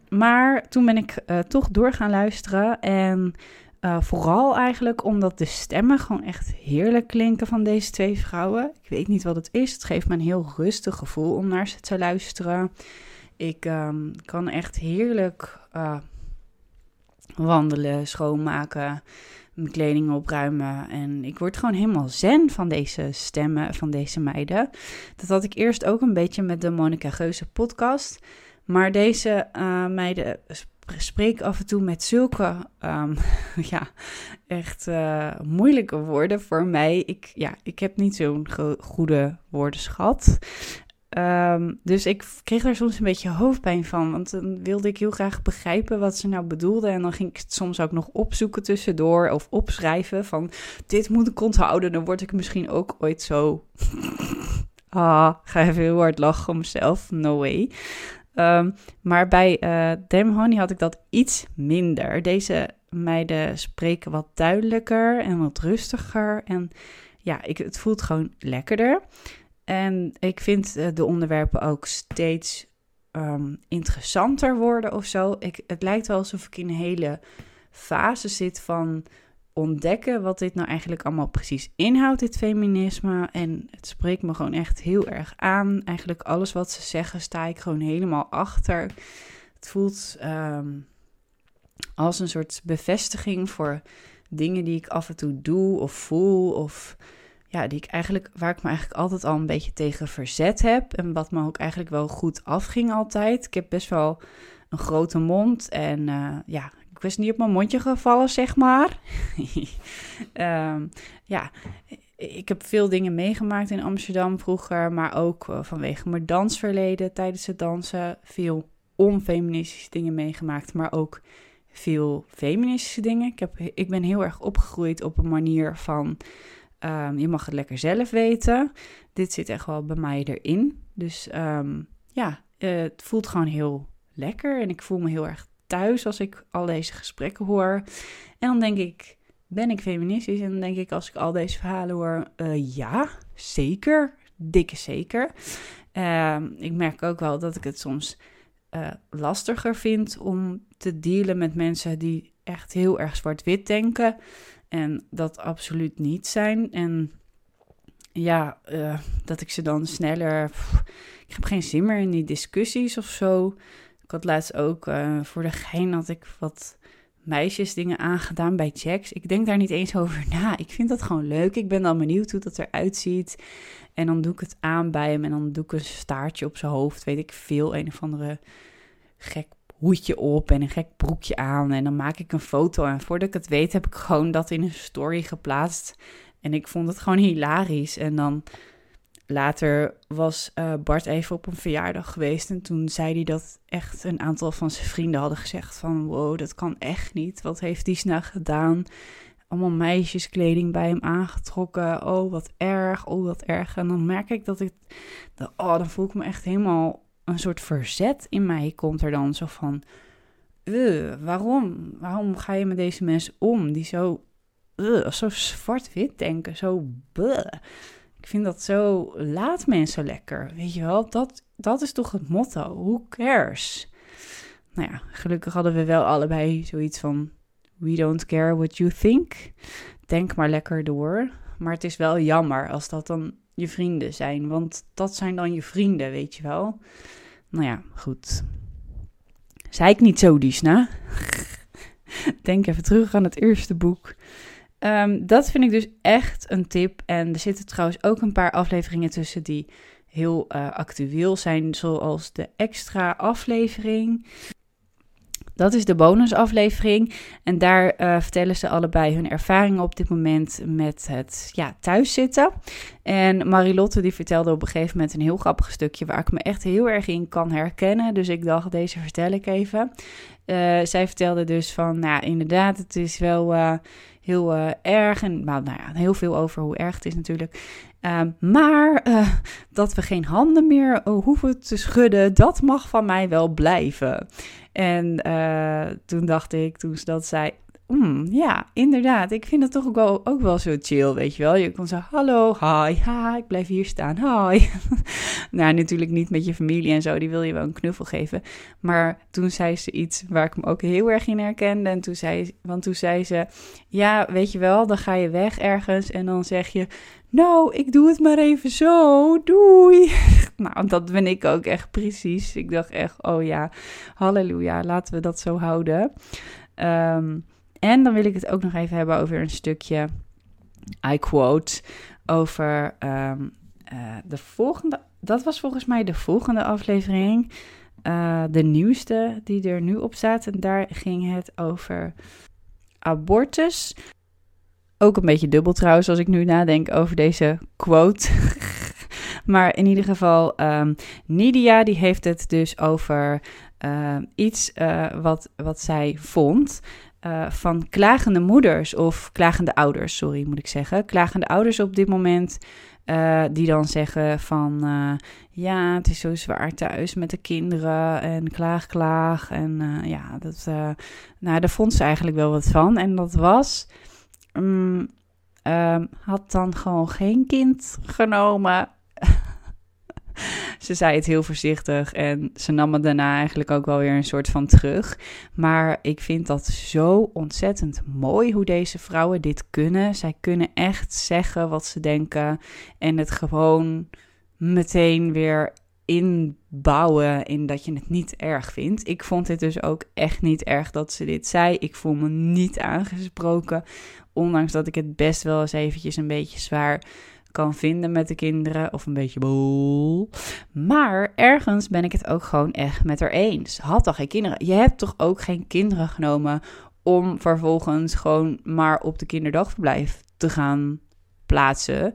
maar toen ben ik uh, toch door gaan luisteren. En uh, vooral eigenlijk omdat de stemmen gewoon echt heerlijk klinken van deze twee vrouwen. Ik weet niet wat het is. Het geeft me een heel rustig gevoel om naar ze te luisteren. Ik um, kan echt heerlijk uh, wandelen, schoonmaken, mijn kleding opruimen. En ik word gewoon helemaal zen van deze stemmen, van deze meiden. Dat had ik eerst ook een beetje met de Monica Geuze podcast. Maar deze uh, meiden spreken af en toe met zulke, um, ja, echt uh, moeilijke woorden voor mij. Ik, ja, ik heb niet zo'n goede woordenschat. Um, dus ik kreeg daar soms een beetje hoofdpijn van. Want dan wilde ik heel graag begrijpen wat ze nou bedoelden. En dan ging ik het soms ook nog opzoeken tussendoor. Of opschrijven van dit moet ik onthouden. Dan word ik misschien ook ooit zo... ah, ga even heel hard lachen om mezelf. No way. Um, maar bij uh, Honey had ik dat iets minder. Deze meiden spreken wat duidelijker en wat rustiger. En ja, ik, het voelt gewoon lekkerder. En ik vind uh, de onderwerpen ook steeds um, interessanter worden of zo. Ik, het lijkt wel alsof ik in een hele fase zit van ontdekken wat dit nou eigenlijk allemaal precies inhoudt, dit feminisme. En het spreekt me gewoon echt heel erg aan. Eigenlijk alles wat ze zeggen, sta ik gewoon helemaal achter. Het voelt um, als een soort bevestiging voor dingen die ik af en toe doe of voel. Of ja, die ik eigenlijk, waar ik me eigenlijk altijd al een beetje tegen verzet heb. En wat me ook eigenlijk wel goed afging altijd. Ik heb best wel een grote mond. En uh, ja, ik was niet op mijn mondje gevallen, zeg maar. um, ja, ik heb veel dingen meegemaakt in Amsterdam vroeger, maar ook uh, vanwege mijn dansverleden tijdens het dansen. Veel onfeministische dingen meegemaakt, maar ook veel feministische dingen. Ik, heb, ik ben heel erg opgegroeid op een manier van um, je mag het lekker zelf weten. Dit zit echt wel bij mij erin. Dus um, ja, uh, het voelt gewoon heel lekker en ik voel me heel erg thuis als ik al deze gesprekken hoor. En dan denk ik, ben ik feministisch? En dan denk ik, als ik al deze verhalen hoor, uh, ja, zeker, dikke zeker. Uh, ik merk ook wel dat ik het soms uh, lastiger vind om te dealen met mensen die echt heel erg zwart-wit denken. En dat absoluut niet zijn. En ja, uh, dat ik ze dan sneller. Ik heb geen zin meer in die discussies of zo. Ik had laatst ook uh, voor de gein had ik wat meisjes dingen aangedaan bij checks. Ik denk daar niet eens over na. Ik vind dat gewoon leuk. Ik ben dan benieuwd hoe dat eruit ziet. En dan doe ik het aan bij hem en dan doe ik een staartje op zijn hoofd. Weet ik veel. Een of andere gek hoedje op en een gek broekje aan. En dan maak ik een foto. En voordat ik het weet heb ik gewoon dat in een story geplaatst. En ik vond het gewoon hilarisch. En dan later was uh, Bart even op een verjaardag geweest en toen zei hij dat echt een aantal van zijn vrienden hadden gezegd van wow, dat kan echt niet. Wat heeft die nou gedaan? Allemaal meisjeskleding bij hem aangetrokken. Oh, wat erg. Oh, wat erg. En dan merk ik dat ik, oh, dan voel ik me echt helemaal een soort verzet in mij komt er dan zo van, uh, waarom? Waarom ga je met deze mensen om die zo, uh, zo zwart-wit denken, zo bleh. Ik vind dat zo, laat mensen lekker, weet je wel. Dat, dat is toch het motto, who cares? Nou ja, gelukkig hadden we wel allebei zoiets van, we don't care what you think. Denk maar lekker door. Maar het is wel jammer als dat dan je vrienden zijn, want dat zijn dan je vrienden, weet je wel. Nou ja, goed. Zei ik niet zo, Disna? Denk even terug aan het eerste boek. Um, dat vind ik dus echt een tip. En er zitten trouwens ook een paar afleveringen tussen die heel uh, actueel zijn, zoals de extra aflevering. Dat is de bonusaflevering. En daar uh, vertellen ze allebei hun ervaringen op dit moment met het ja, thuiszitten. En Marilotte die vertelde op een gegeven moment een heel grappig stukje waar ik me echt heel erg in kan herkennen. Dus ik dacht, deze vertel ik even. Uh, zij vertelde dus van, nou inderdaad, het is wel uh, heel erg. En nou, nou ja, heel veel over hoe erg het is natuurlijk. Ehm, maar dat we geen handen meer hoeven te schudden, dat mag van mij wel blijven. En toen dacht ik, toen ze dat zei, Mm, ja, inderdaad. Ik vind het toch ook wel, ook wel zo chill, weet je wel. Je kon zo, hallo, hi, hi, ik blijf hier staan, hi. nou, natuurlijk niet met je familie en zo, die wil je wel een knuffel geven. Maar toen zei ze iets waar ik me ook heel erg in herkende. En toen zei, want toen zei ze, ja, weet je wel, dan ga je weg ergens en dan zeg je... Nou, ik doe het maar even zo, doei. nou, dat ben ik ook echt precies. Ik dacht echt, oh ja, halleluja, laten we dat zo houden. Um, en dan wil ik het ook nog even hebben over een stukje, I quote, over um, uh, de volgende. Dat was volgens mij de volgende aflevering. Uh, de nieuwste die er nu op staat. En daar ging het over abortus. Ook een beetje dubbel trouwens, als ik nu nadenk over deze quote. maar in ieder geval, um, Nidia die heeft het dus over uh, iets uh, wat, wat zij vond. Uh, van klagende moeders of klagende ouders, sorry moet ik zeggen. Klagende ouders op dit moment die dan zeggen van ja, het is zo zwaar thuis met de kinderen en klaag, klaag. En ja, dat, nou, daar vond ze eigenlijk wel wat van. En dat was, um, had dan gewoon geen kind genomen ze zei het heel voorzichtig en ze nam het daarna eigenlijk ook wel weer een soort van terug. Maar ik vind dat zo ontzettend mooi hoe deze vrouwen dit kunnen. Zij kunnen echt zeggen wat ze denken en het gewoon meteen weer inbouwen in dat je het niet erg vindt. Ik vond het dus ook echt niet erg dat ze dit zei. Ik voel me niet aangesproken, ondanks dat ik het best wel eens eventjes een beetje zwaar kan vinden met de kinderen of een beetje bol. Maar ergens ben ik het ook gewoon echt met haar eens. Had toch geen kinderen? Je hebt toch ook geen kinderen genomen om vervolgens gewoon maar op de kinderdagverblijf te gaan plaatsen.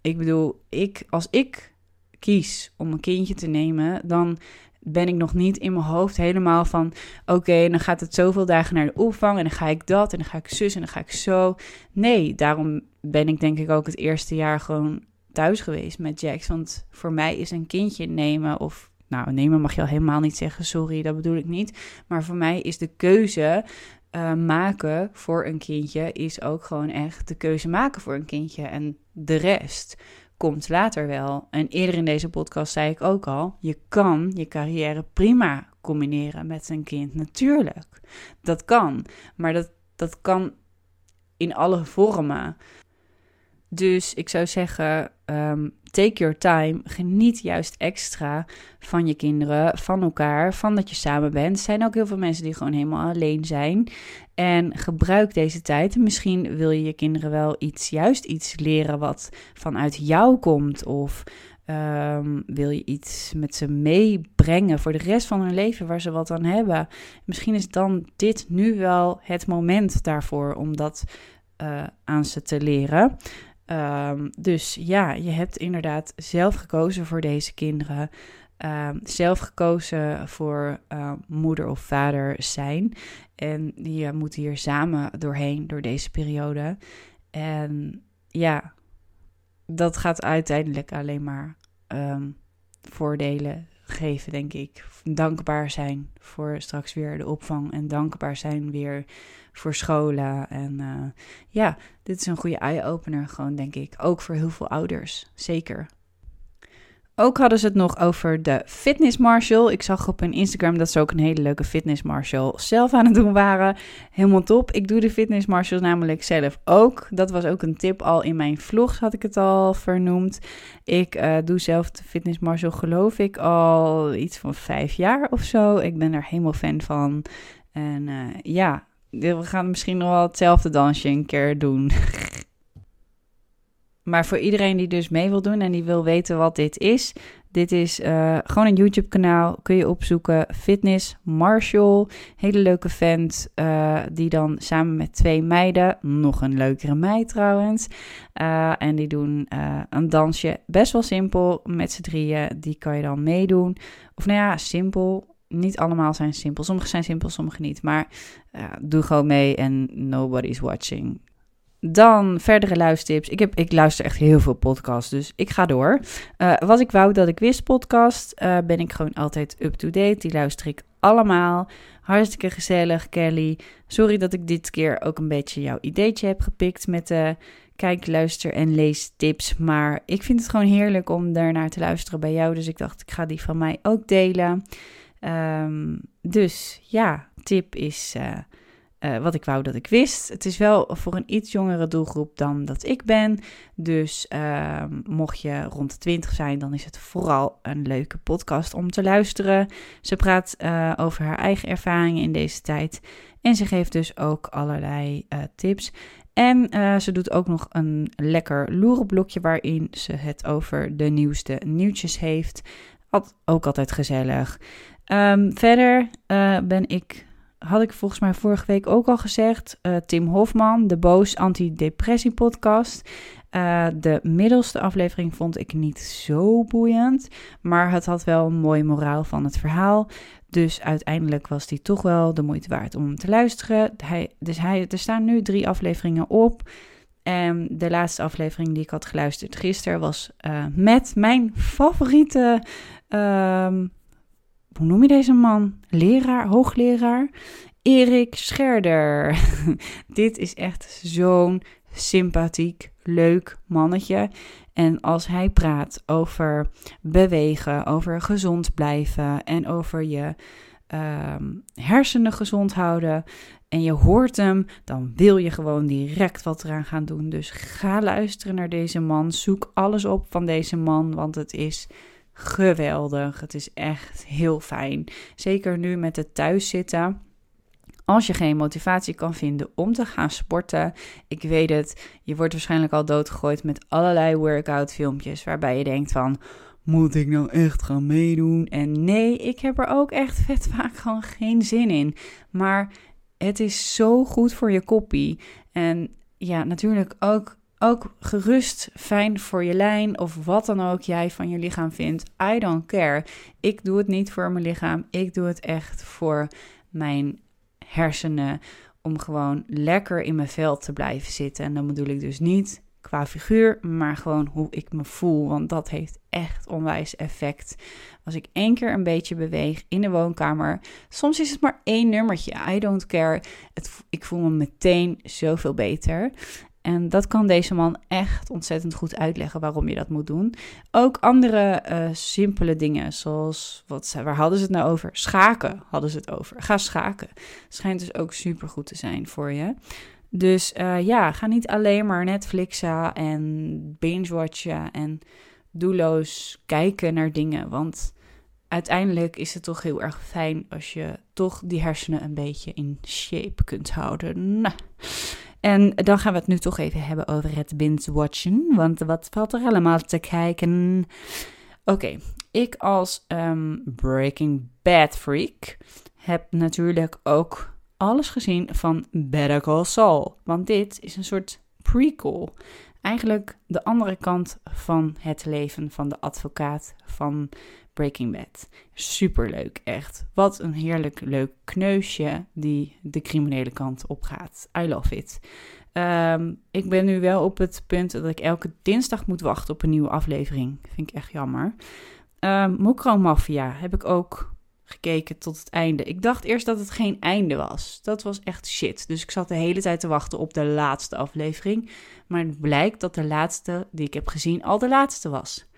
Ik bedoel, ik, als ik kies om een kindje te nemen, dan ben ik nog niet in mijn hoofd helemaal van: oké, dan gaat het zoveel dagen naar de opvang en dan ga ik dat en dan ga ik zus en dan ga ik zo. Nee, daarom ben ik denk ik ook het eerste jaar gewoon thuis geweest met Jax. Want voor mij is een kindje nemen of nou, nemen mag je al helemaal niet zeggen, sorry, dat bedoel ik niet. Maar voor mij is de keuze uh, maken voor een kindje, is ook gewoon echt de keuze maken voor een kindje. En de rest komt later wel. En eerder in deze podcast zei ik ook al: je kan je carrière prima combineren met een kind. Natuurlijk, dat kan. Maar dat, dat kan in alle vormen. Dus ik zou zeggen, um, take your time. Geniet juist extra van je kinderen, van elkaar, van dat je samen bent. Er zijn ook heel veel mensen die gewoon helemaal alleen zijn. En gebruik deze tijd. Misschien wil je je kinderen wel iets, juist iets leren wat vanuit jou komt. Of um, wil je iets met ze meebrengen voor de rest van hun leven waar ze wat aan hebben. Misschien is dan dit nu wel het moment daarvoor om dat uh, aan ze te leren. Um, dus ja, je hebt inderdaad zelf gekozen voor deze kinderen. Um, zelf gekozen voor uh, moeder of vader zijn. En je moet hier samen doorheen, door deze periode. En ja, dat gaat uiteindelijk alleen maar um, voordelen geven, denk ik. Dankbaar zijn voor straks weer de opvang en dankbaar zijn weer voor scholen. En uh, ja, dit is een goede eye-opener, gewoon denk ik. Ook voor heel veel ouders, zeker. Ook hadden ze het nog over de Fitness Marshall. Ik zag op hun Instagram dat ze ook een hele leuke Fitness Marshall zelf aan het doen waren. Helemaal top. Ik doe de Fitness Marshall namelijk zelf ook. Dat was ook een tip al in mijn vlogs, had ik het al vernoemd. Ik uh, doe zelf de Fitness Marshall, geloof ik, al iets van vijf jaar of zo. Ik ben er helemaal fan van. En uh, ja, we gaan misschien nog wel hetzelfde dansje een keer doen. maar voor iedereen die dus mee wil doen en die wil weten wat dit is, dit is uh, gewoon een YouTube-kanaal. Kun je opzoeken. Fitness Marshall. Hele leuke vent. Uh, die dan samen met twee meiden. Nog een leukere meid trouwens. Uh, en die doen een dansje. Best wel simpel. Met z'n drieën. Die kan je dan meedoen. Of nou ja, simpel. Niet allemaal zijn simpel. Sommige zijn simpel, sommige niet. Maar doe gewoon mee en nobody's watching. Dan verdere luistertips. Ik, heb, ik luister echt heel veel podcasts, dus ik ga door. Uh, wat ik wou dat ik wist podcast, uh, ben ik gewoon altijd up-to-date. Die luister ik allemaal. Hartstikke gezellig, Kelly. Sorry dat ik dit keer ook een beetje jouw ideetje heb gepikt met de kijk, luister en lees tips. Maar ik vind het gewoon heerlijk om daarnaar te luisteren bij jou. Dus ik dacht, ik ga die van mij ook delen. Um, dus ja, tip is... Uh, uh, wat ik wou dat ik wist. Het is wel voor een iets jongere doelgroep dan dat ik ben. Dus uh, mocht je rond de 20 zijn, dan is het vooral een leuke podcast om te luisteren. Ze praat uh, over haar eigen ervaringen in deze tijd. En ze geeft dus ook allerlei tips. En ze doet ook nog een lekker loerenblokje waarin ze het over de nieuwste nieuwtjes heeft. ook altijd gezellig. Um, verder ben ik had ik volgens mij vorige week ook al gezegd. Uh, Tim Hofman, de Boos Antidepressie podcast. Uh, de middelste aflevering vond ik niet zo boeiend. Maar het had wel een mooi moraal van het verhaal. Dus uiteindelijk was die toch wel de moeite waard om te luisteren. Hij, dus hij, er staan nu drie afleveringen op. En de laatste aflevering die ik had geluisterd gisteren was met mijn favoriete. Uh, hoe noem je deze man? Leraar, hoogleraar? Erik Scherder. Dit is echt zo'n sympathiek, leuk mannetje. En als hij praat over bewegen, over gezond blijven en over je um, hersenen gezond houden. En je hoort hem, dan wil je gewoon direct wat eraan gaan doen. Dus ga luisteren naar deze man. Zoek alles op van deze man, want het is geweldig. Het is echt heel fijn. Zeker nu met het thuiszitten. Als je geen motivatie kan vinden om te gaan sporten, ik weet het, je wordt waarschijnlijk al doodgegooid met allerlei workout filmpjes waarbij je denkt van, moet ik nou echt gaan meedoen? En nee, ik heb er ook echt vet vaak gewoon geen zin in. Maar het is zo goed voor je koppie. En ja, natuurlijk ook ook gerust fijn voor je lijn of wat dan ook jij van je lichaam vindt. I don't care. Ik doe het niet voor mijn lichaam. Ik doe het echt voor mijn hersenen. Om gewoon lekker in mijn vel te blijven zitten. En dan bedoel ik dus niet qua figuur, maar gewoon hoe ik me voel. Want dat heeft echt onwijs effect. Als ik één keer een beetje beweeg in de woonkamer. Soms is het maar één nummertje. I don't care. Het, ik voel me meteen zoveel beter. En dat kan deze man echt ontzettend goed uitleggen waarom je dat moet doen. Ook andere uh, simpele dingen, zoals, wat, waar hadden ze het nou over? Schaken hadden ze het over. Ga schaken. Schijnt dus ook super goed te zijn voor je. Dus uh, ja, ga niet alleen maar Netflixen en binge-watchen en doelloos kijken naar dingen. Want uiteindelijk is het toch heel erg fijn als je toch die hersenen een beetje in shape kunt houden. Nou. En dan gaan we het nu toch even hebben over het binge-watchen. Want wat valt er allemaal te kijken? Oké, ik als um, Breaking Bad freak heb natuurlijk ook alles gezien van Better Call Saul. Want dit is een soort prequel. Eigenlijk de andere kant van het leven van de advocaat van Breaking Bad. Superleuk, echt. Wat een heerlijk leuk kneusje die de criminele kant op gaat. I love it. Um, ik ben nu wel op het punt dat ik elke dinsdag moet wachten op een nieuwe aflevering. Vind ik echt jammer. Um, Mokro Mafia heb ik ook gekeken tot het einde. Ik dacht eerst dat het geen einde was. Dat was echt shit. Dus ik zat de hele tijd te wachten op de laatste aflevering. Maar het blijkt dat de laatste die ik heb gezien al de laatste was.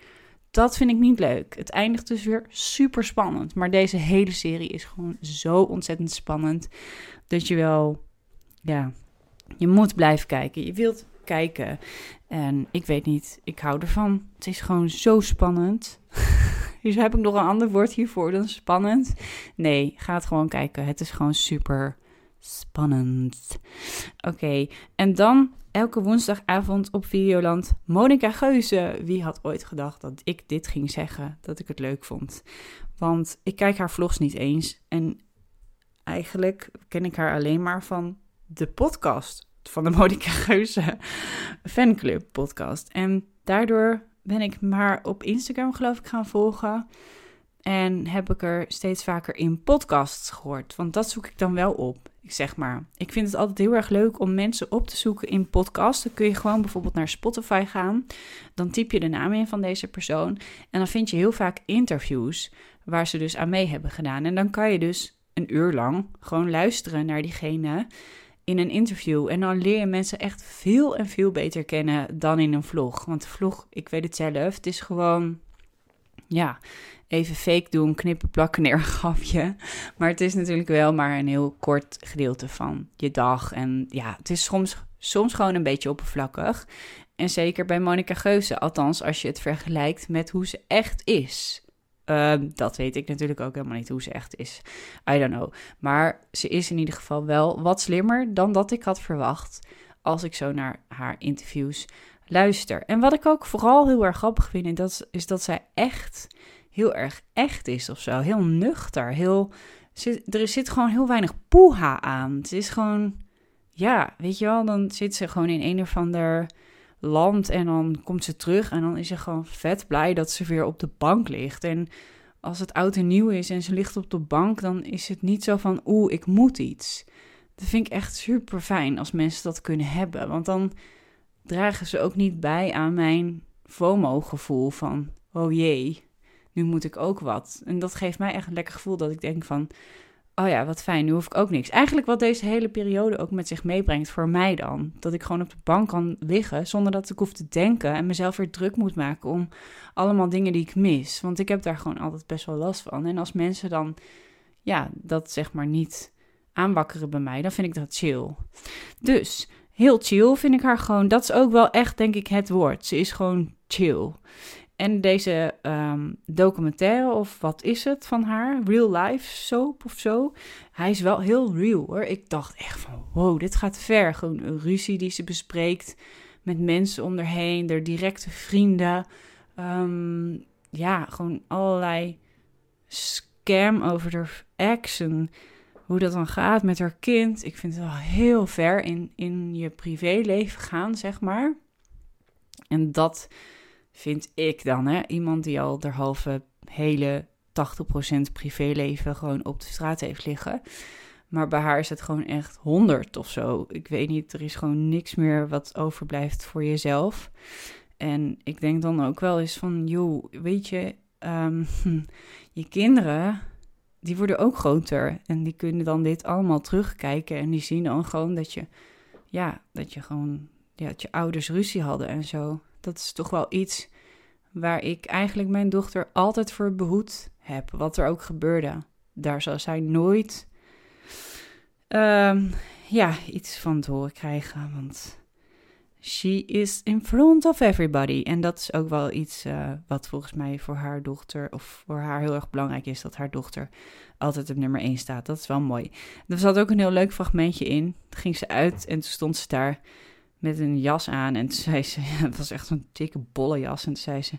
Dat vind ik niet leuk. Het eindigt dus weer super spannend. Maar deze hele serie is gewoon zo ontzettend spannend. Dat je wel, ja, je moet blijven kijken. Je wilt kijken. En ik weet niet, ik hou ervan. Het is gewoon zo spannend. dus heb ik nog een ander woord hiervoor dan spannend? Nee, ga het gewoon kijken. Het is gewoon super Spannend. Oké, en dan elke woensdagavond op Videoland Monica Geuze. Wie had ooit gedacht dat ik dit ging zeggen, dat ik het leuk vond? Want ik kijk haar vlogs niet eens en eigenlijk ken ik haar alleen maar van de podcast van de Monica Geuze fanclub podcast. En daardoor ben ik maar op Instagram geloof ik gaan volgen. En heb ik er steeds vaker in podcasts gehoord. Want dat zoek ik dan wel op. Ik zeg maar. Ik vind het altijd heel erg leuk om mensen op te zoeken in podcasts. Dan kun je gewoon bijvoorbeeld naar Spotify gaan. Dan typ je de naam in van deze persoon. En dan vind je heel vaak interviews waar ze dus aan mee hebben gedaan. En dan kan je dus een uur lang gewoon luisteren naar diegene in een interview. En dan leer je mensen echt veel en veel beter kennen dan in een vlog. Want de vlog, ik weet het zelf, het is gewoon, ja, even fake doen, knippen, plakken, neer, grapje. Maar het is natuurlijk wel maar een heel kort gedeelte van je dag. En ja, het is soms, soms gewoon een beetje oppervlakkig. En zeker bij Monica Geuze, althans als je het vergelijkt met hoe ze echt is. Ehm, dat weet ik natuurlijk ook helemaal niet hoe ze echt is. I don't know. Maar ze is in ieder geval wel wat slimmer dan dat ik had verwacht. Als ik zo naar haar interviews luister. En wat ik ook vooral heel erg grappig vind, dat, is dat zij echt heel erg echt is of zo. Heel nuchter. Heel, er zit gewoon heel weinig poeha aan. Het is gewoon, ja, weet je wel, dan zit ze gewoon in een of ander land en dan komt ze terug en dan is ze gewoon vet blij dat ze weer op de bank ligt. En als het oud en nieuw is en ze ligt op de bank, dan is het niet zo van oeh, ik moet iets. Dat vind ik echt super fijn als mensen dat kunnen hebben, want dan dragen ze ook niet bij aan mijn FOMO-gevoel van oh jee, nu moet ik ook wat. En dat geeft mij echt een lekker gevoel dat ik denk van oh ja, wat fijn, nu hoef ik ook niks. Eigenlijk wat deze hele periode ook met zich meebrengt voor mij dan. Dat ik gewoon op de bank kan liggen zonder dat ik hoef te denken en mezelf weer druk moet maken om allemaal dingen die ik mis. Want ik heb daar gewoon altijd best wel last van. En als mensen dan, ja, dat zeg maar niet aanwakkeren bij mij, dan vind ik dat chill. Dus heel chill vind ik haar gewoon. Dat is ook wel echt, denk ik, het woord. Ze is gewoon chill. En deze ehm, documentaire, of wat is het van haar? Real life soap of zo. Hij is wel heel real hoor. Ik dacht echt van wow, dit gaat ver. Gewoon een ruzie die ze bespreekt met mensen om haar directe vrienden. Ehm, ja, gewoon allerlei scam over haar ex hoe dat dan gaat met haar kind. Ik vind het wel heel ver in, in je privéleven gaan, zeg maar. En dat vind ik dan, hè, iemand die al derhalve hele 80% privéleven gewoon op de straat heeft liggen. Maar bij haar is het gewoon echt 100 of zo. Ik weet niet, er is gewoon niks meer wat overblijft voor jezelf. En ik denk dan ook wel eens van, joh, weet je, ehm, je kinderen, die worden ook groter. En die kunnen dan dit allemaal terugkijken. En die zien dan gewoon dat je, ja, dat je gewoon, ja, dat je ouders ruzie hadden en zo dat is toch wel iets waar ik eigenlijk mijn dochter altijd voor behoed heb. Wat er ook gebeurde. Daar zal zij nooit um, ja, iets van te horen krijgen. Want she is in front of everybody. En dat is ook wel iets uh, wat volgens mij voor haar dochter, of voor haar heel erg belangrijk is, dat haar dochter altijd op nummer 1 staat. Dat is wel mooi. Er zat ook een heel leuk fragmentje in. Toen ging ze uit en toen stond ze daar met een jas aan. En toen zei ze, het was echt zo'n dikke bolle jas. En toen zei ze,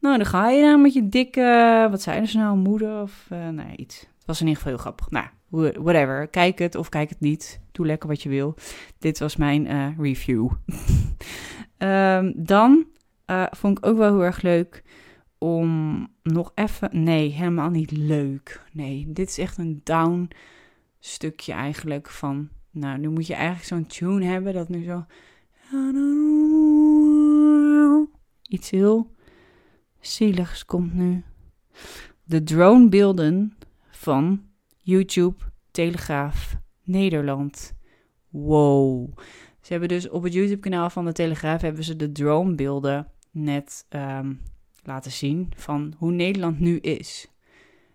nou dan ga je nou met je dikke, wat zei ze nou, moeder of uh, nou ja, iets. Het was in ieder geval heel grappig. Nou, whatever. Kijk het of kijk het niet. Doe lekker wat je wil. Dit was mijn uh, review. um, dan uh, vond ik ook wel heel erg leuk om nog even... Nee, helemaal niet leuk. Nee, dit is echt een down stukje eigenlijk van... Nou, nu moet je eigenlijk zo'n tune hebben dat nu zo... Iets heel zieligs komt nu. De dronebeelden van YouTube Telegraaf Nederland. Wow. Ze hebben dus op het YouTube-kanaal van de Telegraaf hebben ze de dronebeelden net um, laten zien van hoe Nederland nu is.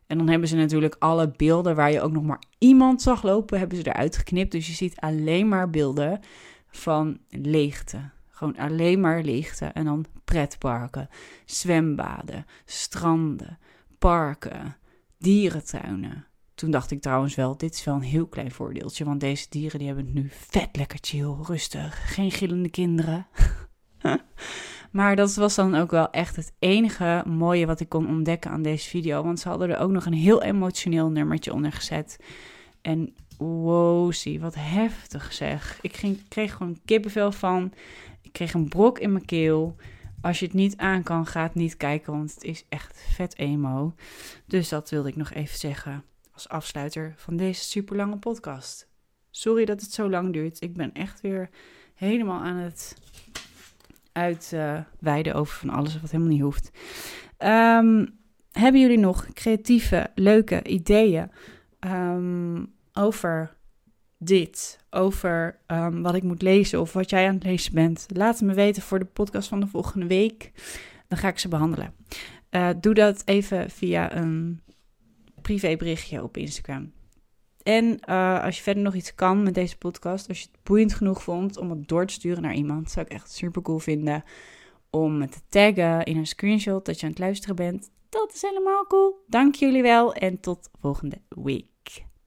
En dan hebben ze natuurlijk alle beelden waar je ook nog maar iemand zag lopen, hebben ze eruit geknipt. Dus je ziet alleen maar beelden van leegte. Gewoon alleen maar leegte. En dan pretparken, zwembaden, stranden, parken, dierentuinen, Toen dacht ik trouwens wel, dit is wel een heel klein voordeeltje. Want deze dieren die hebben het nu vet lekker chill, rustig. Geen gillende kinderen. maar dat was dan ook wel echt het enige mooie wat ik kon ontdekken aan deze video. Want ze hadden er ook nog een heel emotioneel nummertje onder gezet. En wow, zie, wat heftig zeg. Ik ging, kreeg gewoon kippenvel van. Ik kreeg een brok in mijn keel. Als je het niet aan kan, ga het niet kijken, want het is echt vet emo. Dus dat wilde ik nog even zeggen als afsluiter van deze super lange podcast. Sorry dat het zo lang duurt. Ik ben echt weer helemaal aan het uitweiden over van alles wat helemaal niet hoeft. Ehm, hebben jullie nog creatieve, leuke ideeën ehm, over dit? Over ehm, wat ik moet lezen of wat jij aan het lezen bent? Laat het me weten voor de podcast van de volgende week. Dan ga ik ze behandelen. Uh, doe dat even via een privéberichtje op Instagram. En uh, als je verder nog iets kan met deze podcast, als je het boeiend genoeg vond om het door te sturen naar iemand, zou ik echt super cool vinden om me te taggen in een screenshot dat je aan het luisteren bent. Dat is helemaal cool. Dank jullie wel en tot volgende week.